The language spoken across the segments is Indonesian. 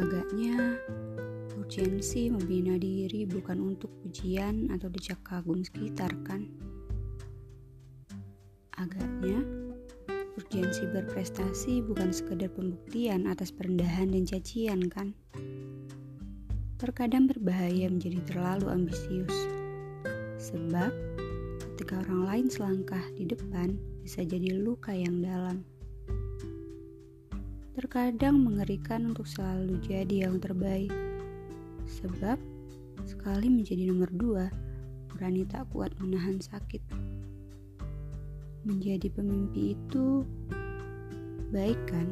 Agaknya urgensi membina diri bukan untuk pujian atau dijak kagum sekitar kan? Agaknya urgensi berprestasi bukan sekedar pembuktian atas perendahan dan cacian kan? Terkadang berbahaya menjadi terlalu ambisius. Sebab ketika orang lain selangkah di depan bisa jadi luka yang dalam. Terkadang mengerikan untuk selalu jadi yang terbaik. Sebab, sekali menjadi nomor dua, berani tak kuat menahan sakit. Menjadi pemimpi itu baik kan?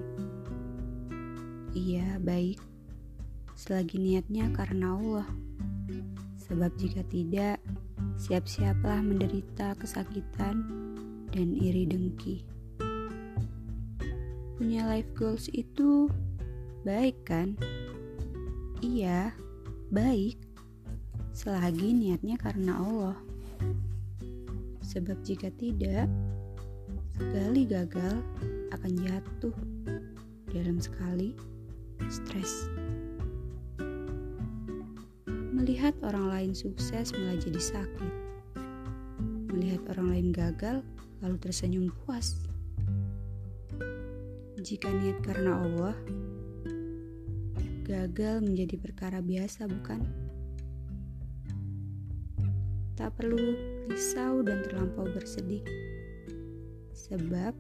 Iya, baik selagi niatnya karena Allah. Sebab jika tidak, siap-siaplah menderita kesakitan dan iri dengki. Punya life goals itu baik kan? Iya, baik. Selagi niatnya karena Allah. Sebab jika tidak, sekali gagal akan jatuh dalam sekali stres. Melihat orang lain sukses malah jadi sakit. Melihat orang lain gagal lalu tersenyum puas. Jika niat karena Allah, gagal menjadi perkara biasa bukan? Tak perlu risau dan terlampau bersedih. Sebab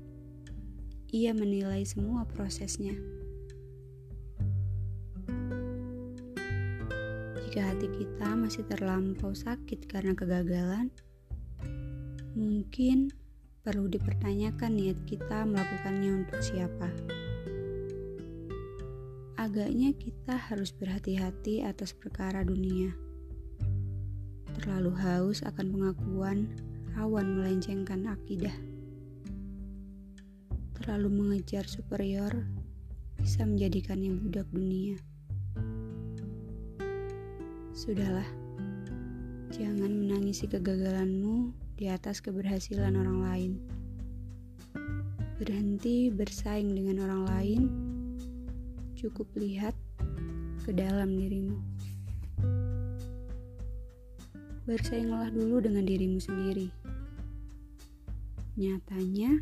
ia menilai semua prosesnya. Jika hati kita masih terlampau sakit karena kegagalan, mungkin perlu dipertanyakan niat kita melakukannya untuk siapa. Agaknya kita harus berhati-hati atas perkara dunia. Terlalu haus akan pengakuan rawan melencengkan akidah. Terlalu mengejar superior bisa menjadikannya budak dunia. Sudahlah, jangan menangisi kegagalanmu di atas keberhasilan orang lain. Berhenti bersaing dengan orang lain, cukup lihat ke dalam dirimu. Bersainglah dulu dengan dirimu sendiri. Nyatanya,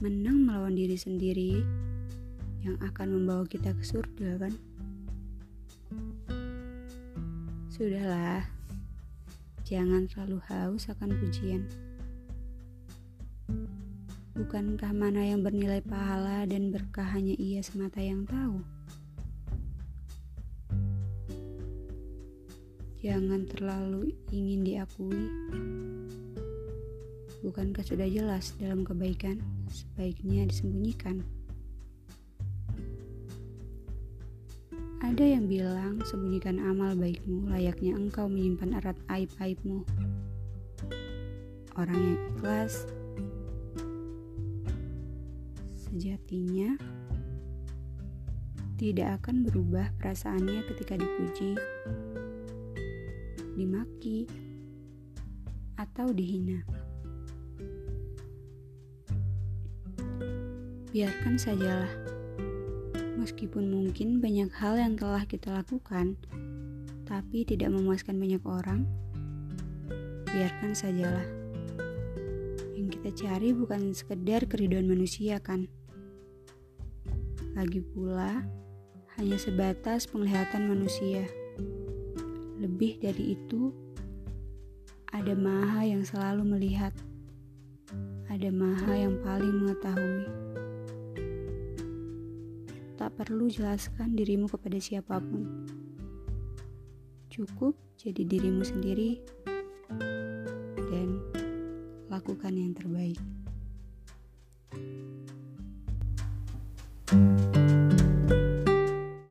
menang melawan diri sendiri yang akan membawa kita ke surga, kan? Sudahlah, jangan terlalu haus akan pujian. Bukankah mana yang bernilai pahala dan berkah hanya ia semata yang tahu? Jangan terlalu ingin diakui. Bukankah sudah jelas dalam kebaikan sebaiknya disembunyikan? Ada yang bilang sembunyikan amal baikmu layaknya engkau menyimpan erat aib-aibmu. Orang yang ikhlas sejatinya tidak akan berubah perasaannya ketika dipuji, dimaki, atau dihina. Biarkan sajalah Meskipun mungkin banyak hal yang telah kita lakukan, tapi tidak memuaskan banyak orang, biarkan sajalah. Yang kita cari bukan sekedar keriduan manusia kan? Lagi pula, hanya sebatas penglihatan manusia. Lebih dari itu, ada maha yang selalu melihat. Ada maha yang paling mengetahui tak perlu jelaskan dirimu kepada siapa pun. Cukup jadi dirimu sendiri dan lakukan yang terbaik.